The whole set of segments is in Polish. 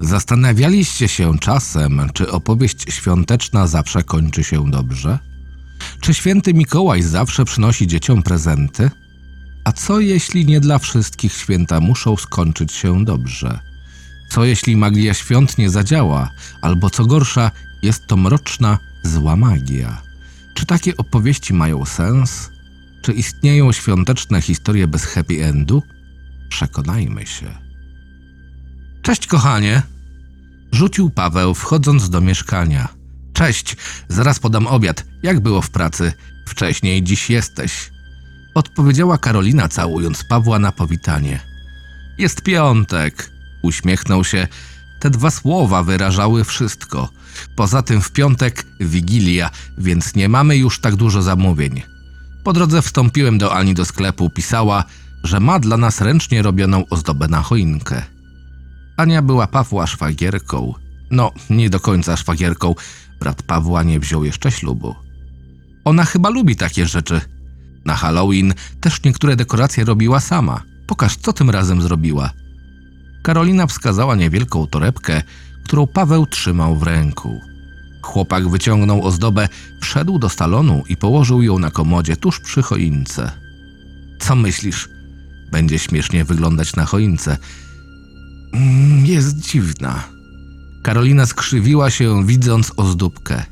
Zastanawialiście się czasem, czy opowieść świąteczna zawsze kończy się dobrze? Czy święty Mikołaj zawsze przynosi dzieciom prezenty? A co jeśli nie dla wszystkich święta muszą skończyć się dobrze? Co jeśli magia świąt nie zadziała, albo co gorsza, jest to mroczna, zła magia? Czy takie opowieści mają sens? Czy istnieją świąteczne historie bez happy endu? Przekonajmy się. Cześć, kochanie! Rzucił Paweł, wchodząc do mieszkania. Cześć, zaraz podam obiad. Jak było w pracy? Wcześniej dziś jesteś. Odpowiedziała Karolina, całując Pawła na powitanie. Jest piątek, uśmiechnął się. Te dwa słowa wyrażały wszystko. Poza tym w piątek wigilia, więc nie mamy już tak dużo zamówień. Po drodze wstąpiłem do Ani do sklepu, pisała, że ma dla nas ręcznie robioną ozdobę na choinkę. Ania była Pawła szwagierką. No, nie do końca szwagierką. Brat Pawła nie wziął jeszcze ślubu. Ona chyba lubi takie rzeczy. Na Halloween też niektóre dekoracje robiła sama. Pokaż, co tym razem zrobiła. Karolina wskazała niewielką torebkę, którą Paweł trzymał w ręku. Chłopak wyciągnął ozdobę, wszedł do salonu i położył ją na komodzie tuż przy choince. Co myślisz? Będzie śmiesznie wyglądać na choince. Mm, Jest dziwna. Karolina skrzywiła się, widząc ozdóbkę.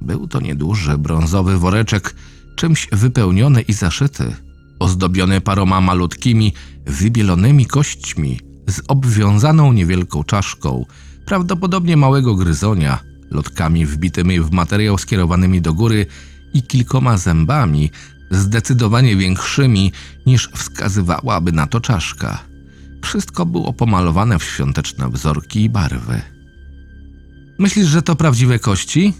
Był to nieduży, brązowy woreczek, czymś wypełniony i zaszyty, ozdobiony paroma malutkimi, wybielonymi kośćmi, z obwiązaną niewielką czaszką, prawdopodobnie małego gryzonia, lotkami wbitymi w materiał skierowanymi do góry i kilkoma zębami, zdecydowanie większymi niż wskazywałaby na to czaszka. Wszystko było pomalowane w świąteczne wzorki i barwy. Myślisz, że to prawdziwe kości?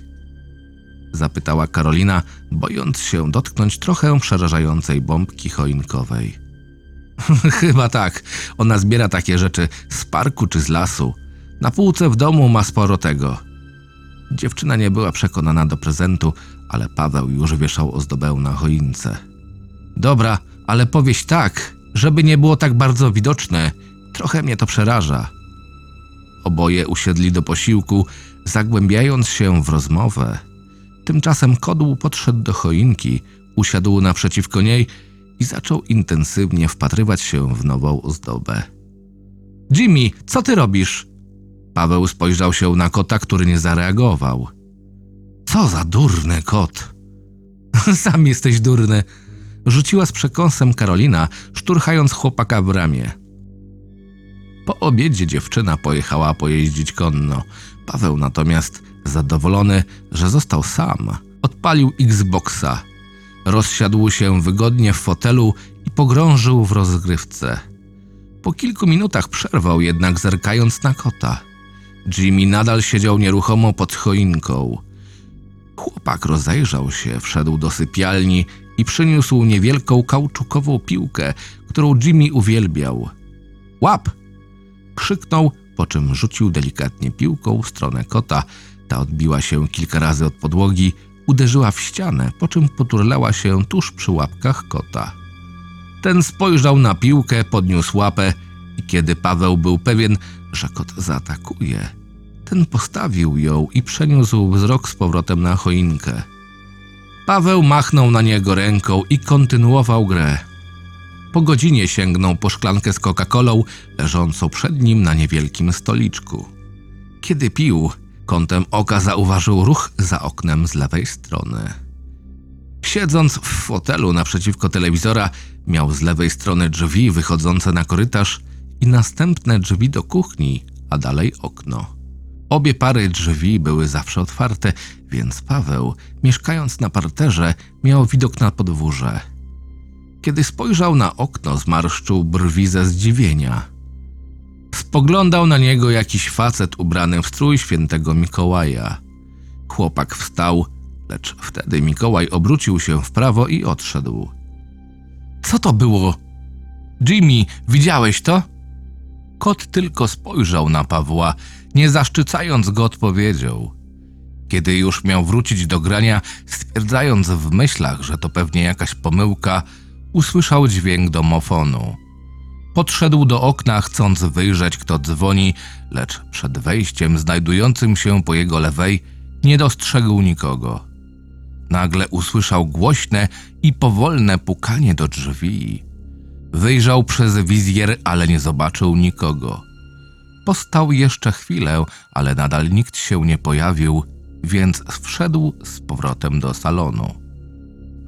Zapytała Karolina, bojąc się dotknąć trochę przerażającej bombki choinkowej. Chyba tak. Ona zbiera takie rzeczy z parku czy z lasu. Na półce w domu ma sporo tego. Dziewczyna nie była przekonana do prezentu, ale Paweł już wieszał ozdobę na choince. Dobra, ale powieś tak, żeby nie było tak bardzo widoczne. Trochę mnie to przeraża. Oboje usiedli do posiłku, zagłębiając się w rozmowę. Tymczasem kodł podszedł do choinki, usiadł naprzeciwko niej i zaczął intensywnie wpatrywać się w nową ozdobę. Jimmy, co ty robisz? Paweł spojrzał się na kota, który nie zareagował. Co za durny kot! Sam jesteś durny, rzuciła z przekąsem Karolina, szturchając chłopaka w ramię. Po obiedzie dziewczyna pojechała pojeździć konno. Paweł natomiast, zadowolony, że został sam, odpalił Xboxa. Rozsiadł się wygodnie w fotelu i pogrążył w rozgrywce. Po kilku minutach przerwał jednak zerkając na kota. Jimmy nadal siedział nieruchomo pod choinką. Chłopak rozejrzał się, wszedł do sypialni i przyniósł niewielką kauczukową piłkę, którą Jimmy uwielbiał. Łap! Krzyknął, po czym rzucił delikatnie piłką w stronę kota. Ta odbiła się kilka razy od podłogi, uderzyła w ścianę, po czym poturlała się tuż przy łapkach kota. Ten spojrzał na piłkę, podniósł łapę i kiedy Paweł był pewien, że kot zaatakuje, ten postawił ją i przeniósł wzrok z powrotem na choinkę. Paweł machnął na niego ręką i kontynuował grę. Po godzinie sięgnął po szklankę z Coca-Colą leżącą przed nim na niewielkim stoliczku. Kiedy pił, kątem oka zauważył ruch za oknem z lewej strony. Siedząc w fotelu naprzeciwko telewizora, miał z lewej strony drzwi wychodzące na korytarz i następne drzwi do kuchni, a dalej okno. Obie pary drzwi były zawsze otwarte, więc Paweł, mieszkając na parterze, miał widok na podwórze. Kiedy spojrzał na okno, zmarszczył brwi ze zdziwienia. Spoglądał na niego jakiś facet ubrany w strój świętego Mikołaja. Chłopak wstał, lecz wtedy Mikołaj obrócił się w prawo i odszedł. Co to było? Jimmy, widziałeś to? Kot tylko spojrzał na Pawła, nie zaszczycając go odpowiedzią. Kiedy już miał wrócić do grania, stwierdzając w myślach, że to pewnie jakaś pomyłka, usłyszał dźwięk domofonu. Podszedł do okna, chcąc wyjrzeć, kto dzwoni, lecz przed wejściem znajdującym się po jego lewej nie dostrzegł nikogo. Nagle usłyszał głośne i powolne pukanie do drzwi. Wyjrzał przez wizjer, ale nie zobaczył nikogo. Postał jeszcze chwilę, ale nadal nikt się nie pojawił, więc wszedł z powrotem do salonu.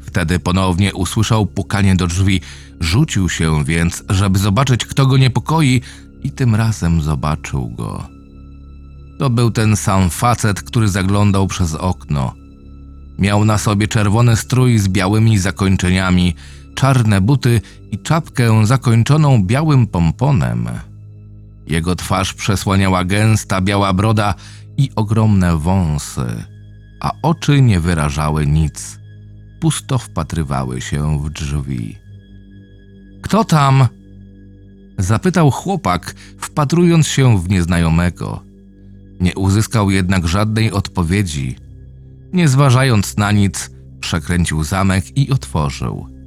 Wtedy ponownie usłyszał pukanie do drzwi, rzucił się więc, żeby zobaczyć, kto go niepokoi, i tym razem zobaczył go. To był ten sam facet, który zaglądał przez okno. Miał na sobie czerwony strój z białymi zakończeniami, czarne buty i czapkę zakończoną białym pomponem. Jego twarz przesłaniała gęsta biała broda i ogromne wąsy, a oczy nie wyrażały nic. Pusto wpatrywały się w drzwi. Kto tam? Zapytał chłopak, wpatrując się w nieznajomego. Nie uzyskał jednak żadnej odpowiedzi. Nie zważając na nic, przekręcił zamek i otworzył.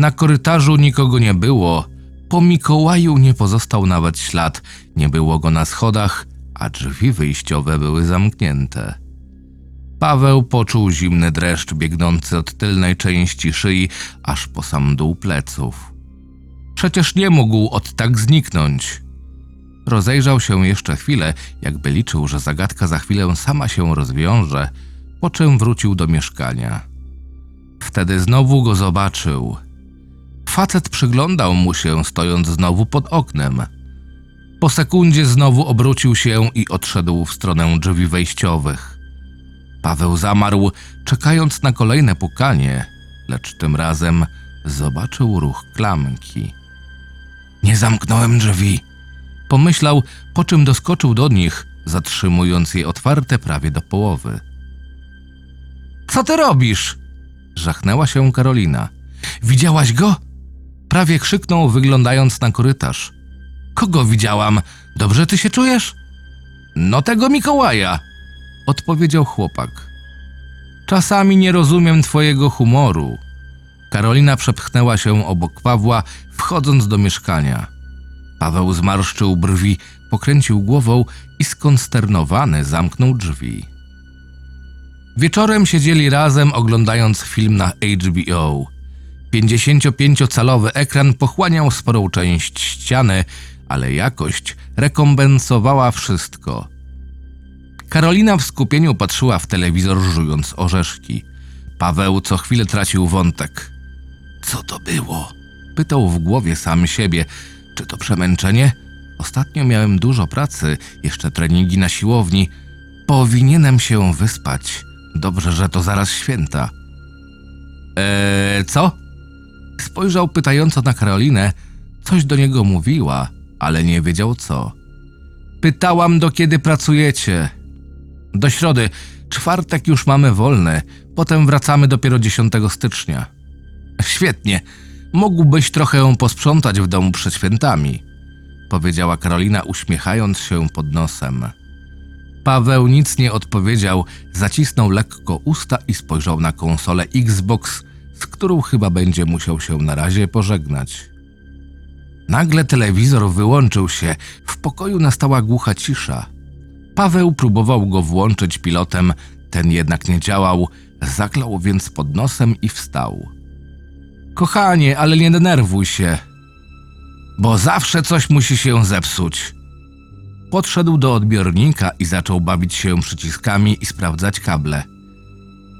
Na korytarzu nikogo nie było. Po Mikołaju nie pozostał nawet ślad, nie było go na schodach, a drzwi wyjściowe były zamknięte. Paweł poczuł zimny dreszcz biegnący od tylnej części szyi aż po sam dół pleców. Przecież nie mógł od tak zniknąć. Rozejrzał się jeszcze chwilę, jakby liczył, że zagadka za chwilę sama się rozwiąże, po czym wrócił do mieszkania. Wtedy znowu go zobaczył. Facet przyglądał mu się, stojąc znowu pod oknem. Po sekundzie znowu obrócił się i odszedł w stronę drzwi wejściowych. Paweł zamarł, czekając na kolejne pukanie, lecz tym razem zobaczył ruch klamki. Nie zamknąłem drzwi, pomyślał, po czym doskoczył do nich, zatrzymując je otwarte prawie do połowy. Co ty robisz? Żachnęła się Karolina. Widziałaś go? Prawie krzyknął, wyglądając na korytarz. Kogo widziałam? Dobrze ty się czujesz? No tego Mikołaja, odpowiedział chłopak. Czasami nie rozumiem twojego humoru. Karolina przepchnęła się obok Pawła, wchodząc do mieszkania. Paweł zmarszczył brwi, pokręcił głową i skonsternowany zamknął drzwi. Wieczorem siedzieli razem oglądając film na HBO. 55-calowy ekran pochłaniał sporą część ściany, ale jakość rekompensowała wszystko. Karolina w skupieniu patrzyła w telewizor, żując orzeszki. Paweł co chwilę tracił wątek. Co to było? Pytał w głowie sam siebie. Czy to przemęczenie? Ostatnio miałem dużo pracy, jeszcze treningi na siłowni. Powinienem się wyspać. Dobrze, że to zaraz święta. Eee, co? Spojrzał pytająco na Karolinę. Coś do niego mówiła, ale nie wiedział co. Pytałam, do kiedy pracujecie. Do środy. Czwartek już mamy wolny. Potem wracamy dopiero 10 stycznia. Świetnie. Mógłbyś trochę posprzątać w domu przed świętami, powiedziała Karolina, uśmiechając się pod nosem. Paweł nic nie odpowiedział, zacisnął lekko usta i spojrzał na konsolę Xbox, z którą chyba będzie musiał się na razie pożegnać. Nagle telewizor wyłączył się, w pokoju nastała głucha cisza. Paweł próbował go włączyć pilotem, ten jednak nie działał, zaklął więc pod nosem i wstał. Kochanie, ale nie denerwuj się, bo zawsze coś musi się zepsuć. Podszedł do odbiornika i zaczął bawić się przyciskami i sprawdzać kable.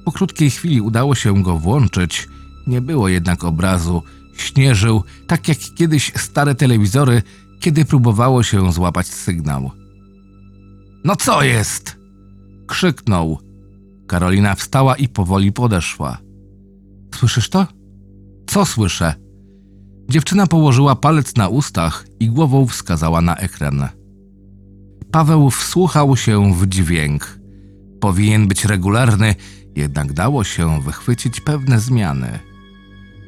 Po krótkiej chwili udało się go włączyć, nie było jednak obrazu. Śnieżył, tak jak kiedyś stare telewizory, kiedy próbowało się złapać sygnał. No co jest? krzyknął. Karolina wstała i powoli podeszła. Słyszysz to? Co słyszę? Dziewczyna położyła palec na ustach i głową wskazała na ekran. Paweł wsłuchał się w dźwięk. Powinien być regularny, jednak dało się wychwycić pewne zmiany.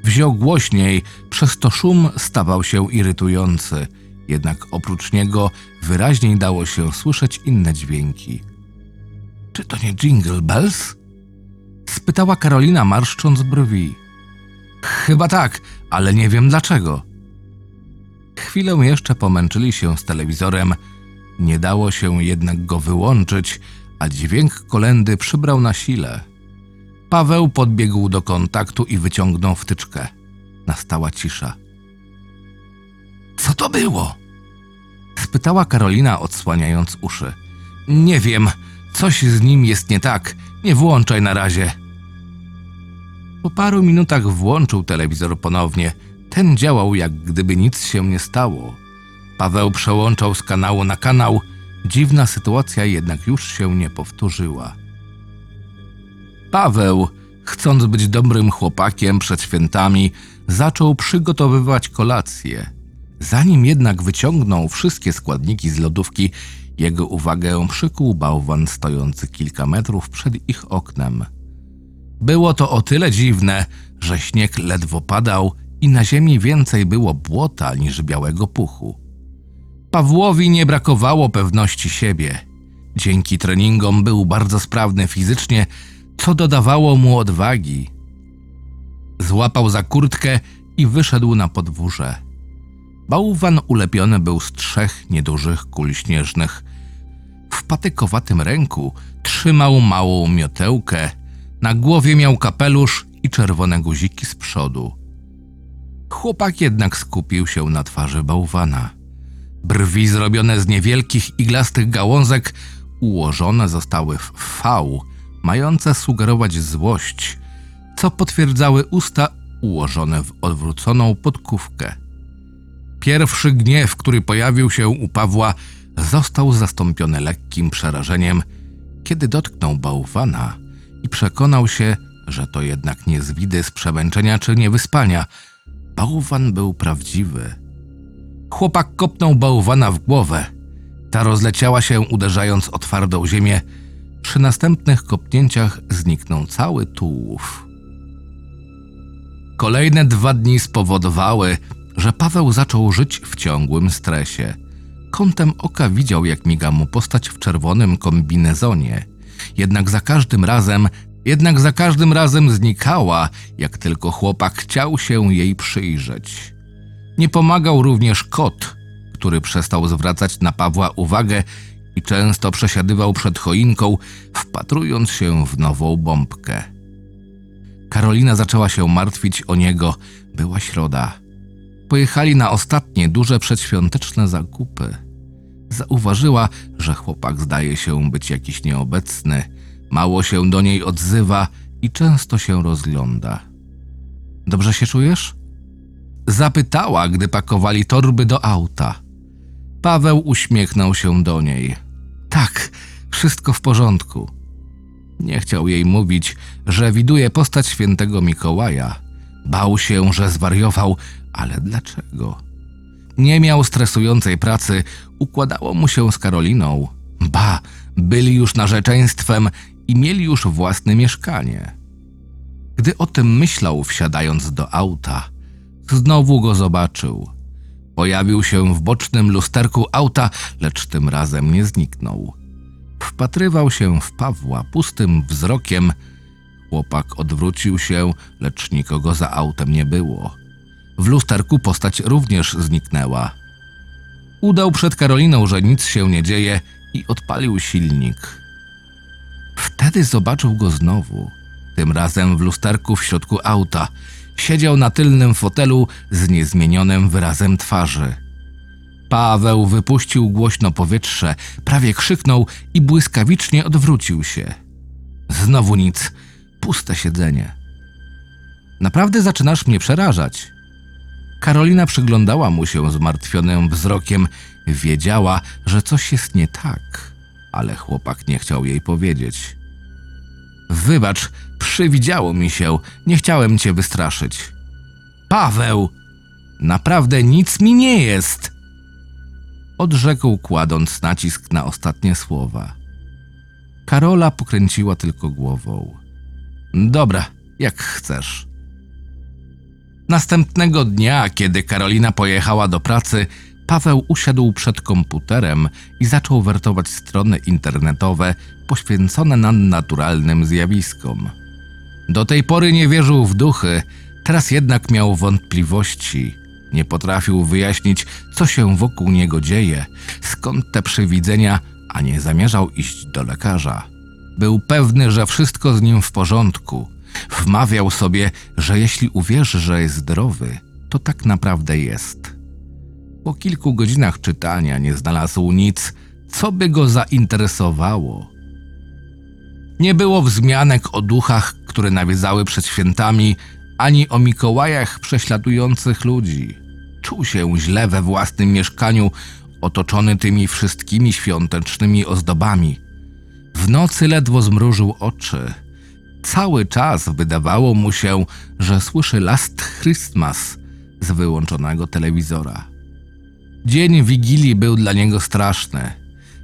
Wziął głośniej, przez to szum stawał się irytujący, jednak oprócz niego wyraźniej dało się słyszeć inne dźwięki. Czy to nie Jingle Bells? spytała Karolina, marszcząc brwi. Chyba tak, ale nie wiem dlaczego. Chwilę jeszcze pomęczyli się z telewizorem, nie dało się jednak go wyłączyć, a dźwięk kolendy przybrał na sile. Paweł podbiegł do kontaktu i wyciągnął wtyczkę. Nastała cisza. Co to było? spytała Karolina, odsłaniając uszy. Nie wiem, coś z nim jest nie tak. Nie włączaj na razie. Po paru minutach włączył telewizor ponownie. Ten działał, jak gdyby nic się nie stało. Paweł przełączał z kanału na kanał. Dziwna sytuacja jednak już się nie powtórzyła. Paweł, chcąc być dobrym chłopakiem przed świętami, zaczął przygotowywać kolację. Zanim jednak wyciągnął wszystkie składniki z lodówki, jego uwagę przykuł bałwan stojący kilka metrów przed ich oknem. Było to o tyle dziwne, że śnieg ledwo padał i na ziemi więcej było błota niż białego puchu. Pawłowi nie brakowało pewności siebie. Dzięki treningom był bardzo sprawny fizycznie, co dodawało mu odwagi. Złapał za kurtkę i wyszedł na podwórze. Bałwan ulepiony był z trzech niedużych kul śnieżnych. W patykowatym ręku trzymał małą miotełkę, na głowie miał kapelusz i czerwone guziki z przodu. Chłopak jednak skupił się na twarzy bałwana. Brwi zrobione z niewielkich iglastych gałązek ułożone zostały w V, mające sugerować złość, co potwierdzały usta ułożone w odwróconą podkówkę. Pierwszy gniew, który pojawił się u Pawła, został zastąpiony lekkim przerażeniem, kiedy dotknął bałwana i przekonał się, że to jednak nie z z przemęczenia czy niewyspania. Bałwan był prawdziwy. Chłopak kopnął bałwana w głowę. Ta rozleciała się, uderzając o twardą ziemię. Przy następnych kopnięciach zniknął cały tułów. Kolejne dwa dni spowodowały, że Paweł zaczął żyć w ciągłym stresie. Kątem oka widział, jak miga mu postać w czerwonym kombinezonie. Jednak za każdym razem, jednak za każdym razem znikała, jak tylko chłopak chciał się jej przyjrzeć. Nie pomagał również kot, który przestał zwracać na Pawła uwagę i często przesiadywał przed choinką, wpatrując się w nową bombkę. Karolina zaczęła się martwić o niego. Była środa. Pojechali na ostatnie duże przedświąteczne zakupy. Zauważyła, że chłopak zdaje się być jakiś nieobecny, mało się do niej odzywa i często się rozgląda. Dobrze się czujesz? Zapytała, gdy pakowali torby do auta. Paweł uśmiechnął się do niej. Tak, wszystko w porządku. Nie chciał jej mówić, że widuje postać świętego Mikołaja. Bał się, że zwariował, ale dlaczego? Nie miał stresującej pracy, układało mu się z Karoliną. Ba, byli już narzeczeństwem i mieli już własne mieszkanie. Gdy o tym myślał, wsiadając do auta, znowu go zobaczył. Pojawił się w bocznym lusterku auta, lecz tym razem nie zniknął. Wpatrywał się w Pawła pustym wzrokiem. Chłopak odwrócił się, lecz nikogo za autem nie było. W lusterku postać również zniknęła. Udał przed Karoliną, że nic się nie dzieje i odpalił silnik. Wtedy zobaczył go znowu. Tym razem w lusterku w środku auta. Siedział na tylnym fotelu z niezmienionym wyrazem twarzy. Paweł wypuścił głośno powietrze, prawie krzyknął i błyskawicznie odwrócił się. Znowu nic, puste siedzenie. Naprawdę zaczynasz mnie przerażać. Karolina przyglądała mu się zmartwionym wzrokiem. Wiedziała, że coś jest nie tak, ale chłopak nie chciał jej powiedzieć. Wybacz, przywidziało mi się, nie chciałem cię wystraszyć. Paweł! Naprawdę nic mi nie jest! Odrzekł, kładąc nacisk na ostatnie słowa. Karola pokręciła tylko głową. Dobra, jak chcesz. Następnego dnia, kiedy Karolina pojechała do pracy, Paweł usiadł przed komputerem i zaczął wertować strony internetowe poświęcone nadnaturalnym zjawiskom. Do tej pory nie wierzył w duchy, teraz jednak miał wątpliwości. Nie potrafił wyjaśnić, co się wokół niego dzieje, skąd te przywidzenia, a nie zamierzał iść do lekarza. Był pewny, że wszystko z nim w porządku. Wmawiał sobie, że jeśli uwierzy, że jest zdrowy, to tak naprawdę jest. Po kilku godzinach czytania nie znalazł nic, co by go zainteresowało. Nie było wzmianek o duchach, które nawiedzały przed świętami, ani o Mikołajach prześladujących ludzi. Czuł się źle we własnym mieszkaniu, otoczony tymi wszystkimi świątecznymi ozdobami. W nocy ledwo zmrużył oczy. Cały czas wydawało mu się, że słyszy Last Christmas z wyłączonego telewizora. Dzień Wigilii był dla niego straszny.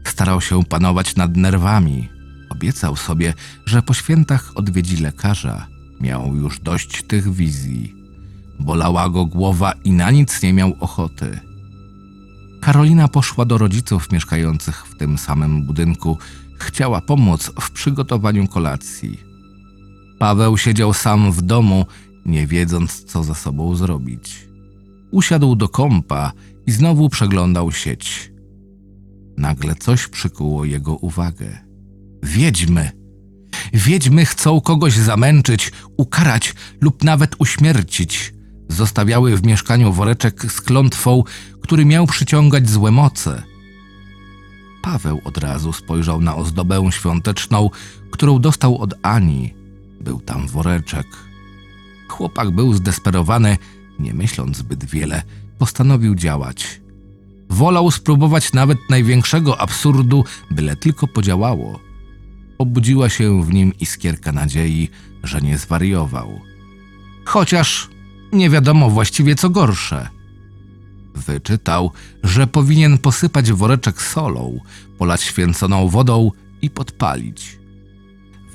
Starał się panować nad nerwami. Obiecał sobie, że po świętach odwiedzi lekarza. Miał już dość tych wizji. Bolała go głowa i na nic nie miał ochoty. Karolina poszła do rodziców mieszkających w tym samym budynku. Chciała pomóc w przygotowaniu kolacji. Paweł siedział sam w domu, nie wiedząc, co ze sobą zrobić. Usiadł do kąpa i znowu przeglądał sieć. Nagle coś przykuło jego uwagę. Wiedźmy! Wiedźmy chcą kogoś zamęczyć, ukarać lub nawet uśmiercić. Zostawiały w mieszkaniu woreczek z klątwą, który miał przyciągać złe moce. Paweł od razu spojrzał na ozdobę świąteczną, którą dostał od Ani. Był tam woreczek. Chłopak był zdesperowany, nie myśląc zbyt wiele, postanowił działać. Wolał spróbować nawet największego absurdu, byle tylko podziałało. Obudziła się w nim iskierka nadziei, że nie zwariował. Chociaż nie wiadomo właściwie co gorsze. Wyczytał, że powinien posypać woreczek solą, polać święconą wodą i podpalić.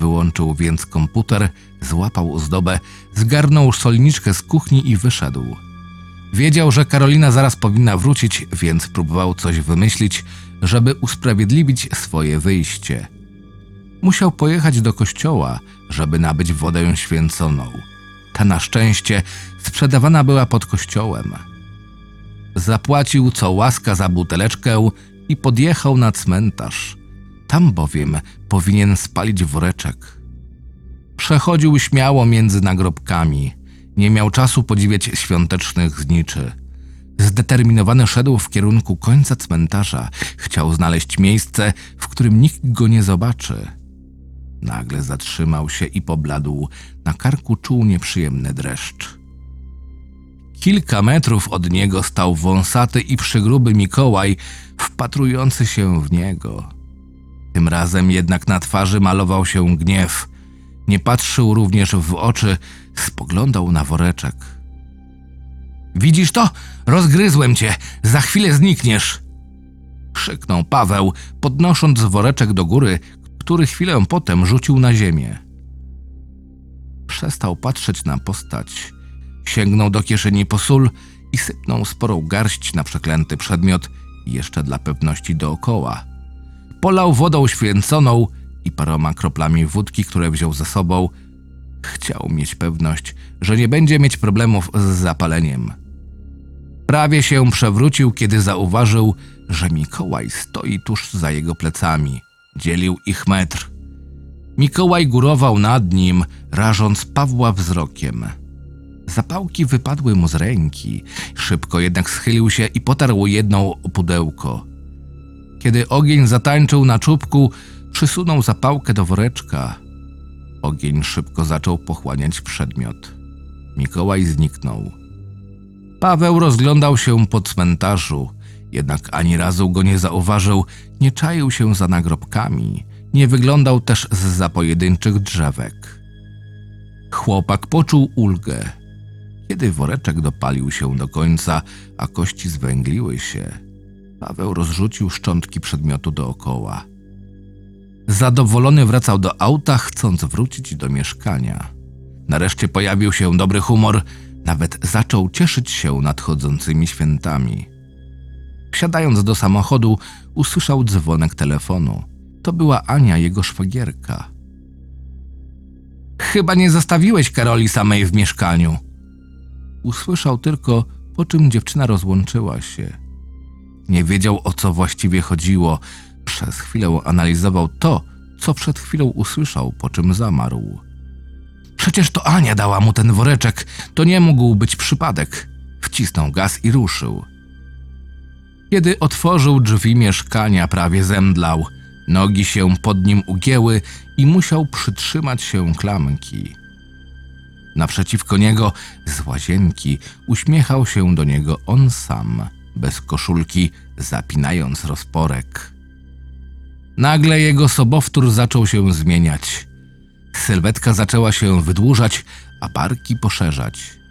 Wyłączył więc komputer, złapał ozdobę, zgarnął solniczkę z kuchni i wyszedł. Wiedział, że Karolina zaraz powinna wrócić, więc próbował coś wymyślić, żeby usprawiedliwić swoje wyjście. Musiał pojechać do kościoła, żeby nabyć wodę święconą. Ta na szczęście sprzedawana była pod kościołem. Zapłacił co łaska za buteleczkę i podjechał na cmentarz. Tam bowiem powinien spalić woreczek. Przechodził śmiało między nagrobkami. Nie miał czasu podziwiać świątecznych zniczy. Zdeterminowany szedł w kierunku końca cmentarza. Chciał znaleźć miejsce, w którym nikt go nie zobaczy. Nagle zatrzymał się i pobladł. Na karku czuł nieprzyjemny dreszcz. Kilka metrów od niego stał wąsaty i przygruby Mikołaj, wpatrujący się w niego. Tym razem jednak na twarzy malował się gniew. Nie patrzył również w oczy, spoglądał na woreczek. Widzisz to? Rozgryzłem cię! Za chwilę znikniesz! Krzyknął Paweł, podnosząc woreczek do góry, który chwilę potem rzucił na ziemię. Przestał patrzeć na postać. Sięgnął do kieszeni po sól i sypnął sporą garść na przeklęty przedmiot, jeszcze dla pewności dookoła. Polał wodą święconą i paroma kroplami wódki, które wziął ze sobą. Chciał mieć pewność, że nie będzie mieć problemów z zapaleniem. Prawie się przewrócił, kiedy zauważył, że Mikołaj stoi tuż za jego plecami. Dzielił ich metr. Mikołaj górował nad nim, rażąc Pawła wzrokiem. Zapałki wypadły mu z ręki. Szybko jednak schylił się i potarł jedną o pudełko. Kiedy ogień zatańczył na czubku, przysunął zapałkę do woreczka. Ogień szybko zaczął pochłaniać przedmiot. Mikołaj zniknął. Paweł rozglądał się po cmentarzu, jednak ani razu go nie zauważył, nie czaił się za nagrobkami, nie wyglądał też z za pojedynczych drzewek. Chłopak poczuł ulgę. Kiedy woreczek dopalił się do końca, a kości zwęgliły się, Paweł rozrzucił szczątki przedmiotu dookoła. Zadowolony wracał do auta, chcąc wrócić do mieszkania. Nareszcie pojawił się dobry humor, nawet zaczął cieszyć się nadchodzącymi świętami. Wsiadając do samochodu, usłyszał dzwonek telefonu. To była Ania, jego szwagierka. Chyba nie zostawiłeś Karoli samej w mieszkaniu. Usłyszał tylko po czym dziewczyna rozłączyła się. Nie wiedział o co właściwie chodziło. Przez chwilę analizował to, co przed chwilą usłyszał, po czym zamarł. Przecież to Ania dała mu ten woreczek, to nie mógł być przypadek. Wcisnął gaz i ruszył. Kiedy otworzył drzwi mieszkania, prawie zemdlał. Nogi się pod nim ugięły i musiał przytrzymać się klamki. Naprzeciwko niego, z łazienki, uśmiechał się do niego on sam, bez koszulki, zapinając rozporek. Nagle jego sobowtór zaczął się zmieniać. Sylwetka zaczęła się wydłużać, a barki poszerzać.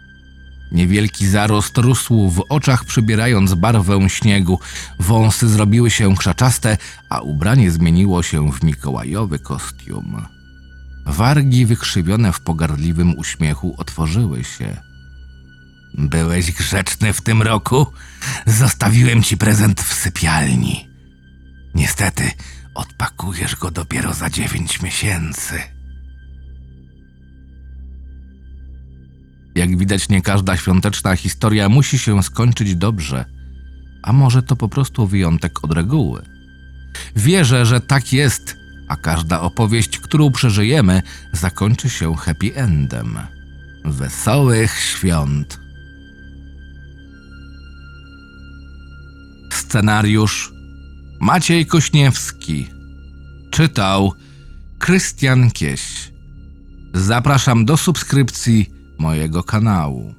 Niewielki zarost rósł w oczach, przybierając barwę śniegu. Wąsy zrobiły się krzaczaste, a ubranie zmieniło się w mikołajowy kostium. Wargi wykrzywione w pogardliwym uśmiechu otworzyły się. Byłeś grzeczny w tym roku? Zostawiłem ci prezent w sypialni. Niestety, odpakujesz go dopiero za dziewięć miesięcy. Jak widać, nie każda świąteczna historia musi się skończyć dobrze, a może to po prostu wyjątek od reguły. Wierzę, że tak jest, a każda opowieść, którą przeżyjemy, zakończy się happy endem. Wesołych świąt! Scenariusz Maciej Kośniewski Czytał Krystian Kieś Zapraszam do subskrypcji mojego kanału.